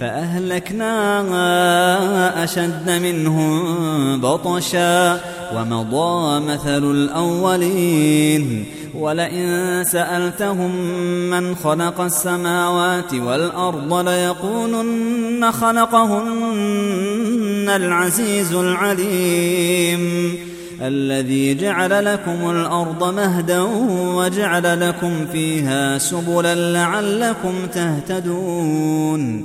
فأهلكنا أشد منهم بطشا ومضى مثل الأولين. ولئن سألتهم من خلق السماوات والأرض ليقولن خلقهن العزيز العليم. الذي جعل لكم الأرض مهدا وجعل لكم فيها سبلا لعلكم تهتدون.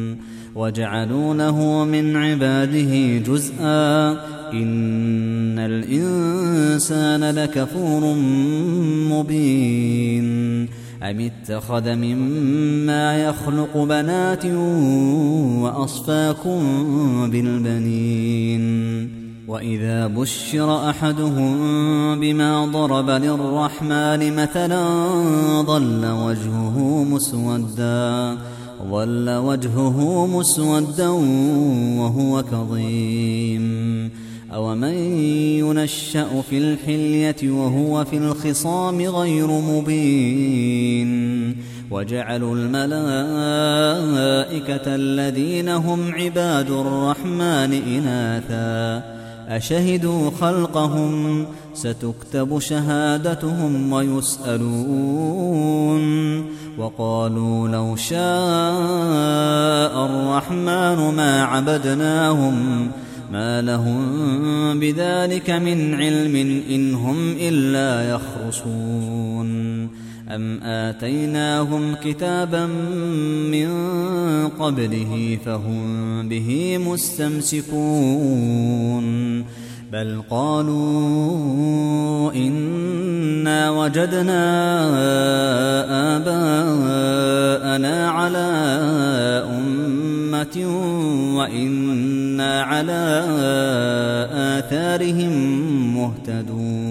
وجعلونه من عباده جزءا إن الإنسان لكفور مبين أم اتخذ مما يخلق بنات وأصفاكم بالبنين وإذا بشر أحدهم بما ضرب للرحمن مثلا ظل وجهه مسوداً ظل وجهه مسودا وهو كظيم. أومن ينشأ في الحلية وهو في الخصام غير مبين وجعلوا الملائكة الذين هم عباد الرحمن إناثا أشهدوا خلقهم ستكتب شهادتهم ويسألون وقالوا لو شاء الرحمن ما عبدناهم ما لهم بذلك من علم إن هم إلا يخرصون أم آتيناهم كتابا من قبله فهم به مستمسكون بل قالوا إنا وجدنا آباءنا على أمة وإنا على آثارهم مهتدون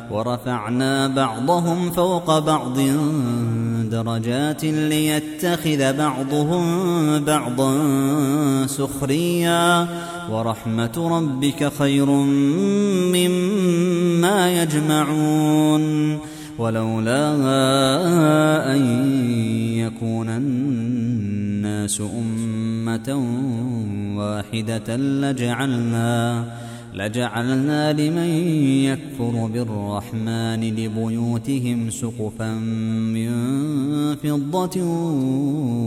ورفعنا بعضهم فوق بعض درجات ليتخذ بعضهم بعضا سخريا. ورحمة ربك خير مما يجمعون. ولولا أن يكون الناس أمة واحدة لجعلنا لجعلنا لمن يكفر بالرحمن لبيوتهم سقفا من فضة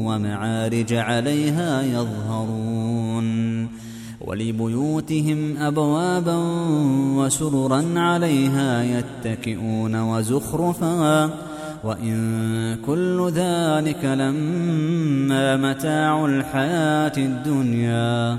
ومعارج عليها يظهرون ولبيوتهم أبوابا وسررا عليها يتكئون وزخرفا وإن كل ذلك لما متاع الحياة الدنيا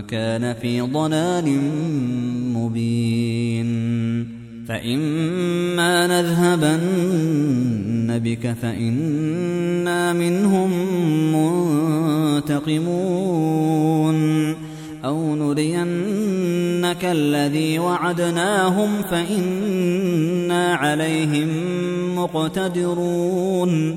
كان في ضلال مبين. فإما نذهبن بك فإنا منهم منتقمون. أو نرينك الذي وعدناهم فإنا عليهم مقتدرون.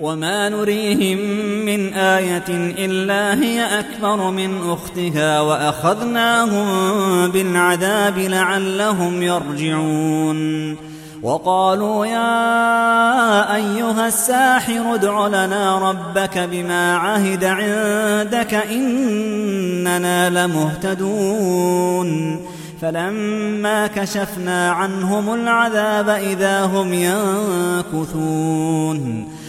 وما نريهم من آية إلا هي أكبر من أختها وأخذناهم بالعذاب لعلهم يرجعون وقالوا يا أيها الساحر ادع لنا ربك بما عهد عندك إننا لمهتدون فلما كشفنا عنهم العذاب إذا هم ينكثون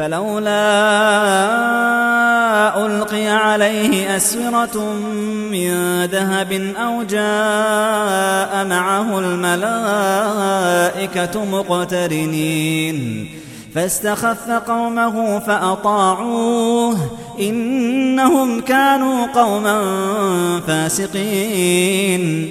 فلولا ألقي عليه أسورة من ذهب أو جاء معه الملائكة مقترنين فاستخف قومه فأطاعوه إنهم كانوا قوما فاسقين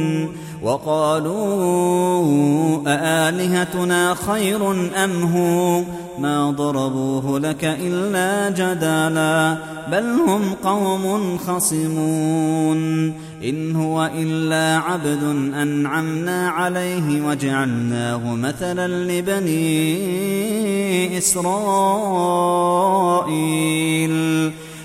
وقالوا أآلهتنا خير أم هو؟ ما ضربوه لك إلا جدالا بل هم قوم خصمون. إن هو إلا عبد أنعمنا عليه وجعلناه مثلا لبني إسرائيل.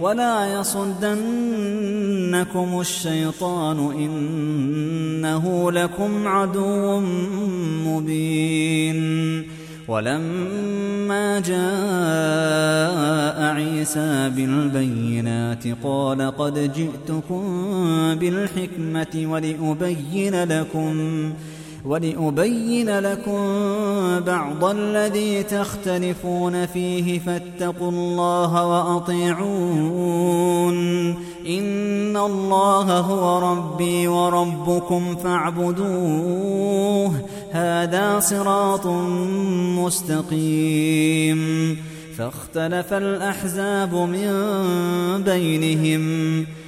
ولا يصدنكم الشيطان إنه لكم عدو مبين. ولما جاء عيسى بالبينات قال قد جئتكم بالحكمة ولأبين لكم ولأبين لكم بعض الذي تختلفون فيه فاتقوا الله وأطيعون. إن الله هو ربي وربكم فاعبدوه. هذا صراط مستقيم. فاختلف الأحزاب من بينهم.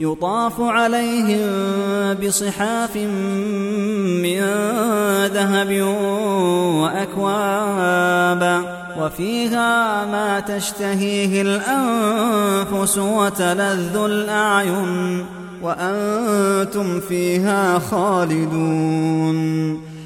يطاف عليهم بصحاف من ذهب وأكواب وفيها ما تشتهيه الأنفس وتلذ الأعين وأنتم فيها خالدون.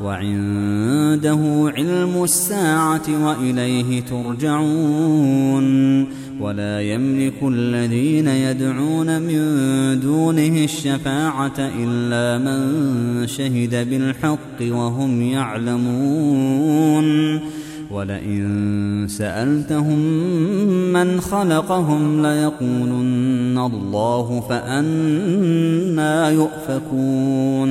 وعنده علم الساعة وإليه ترجعون ولا يملك الذين يدعون من دونه الشفاعة إلا من شهد بالحق وهم يعلمون ولئن سألتهم من خلقهم ليقولن الله فأنا يؤفكون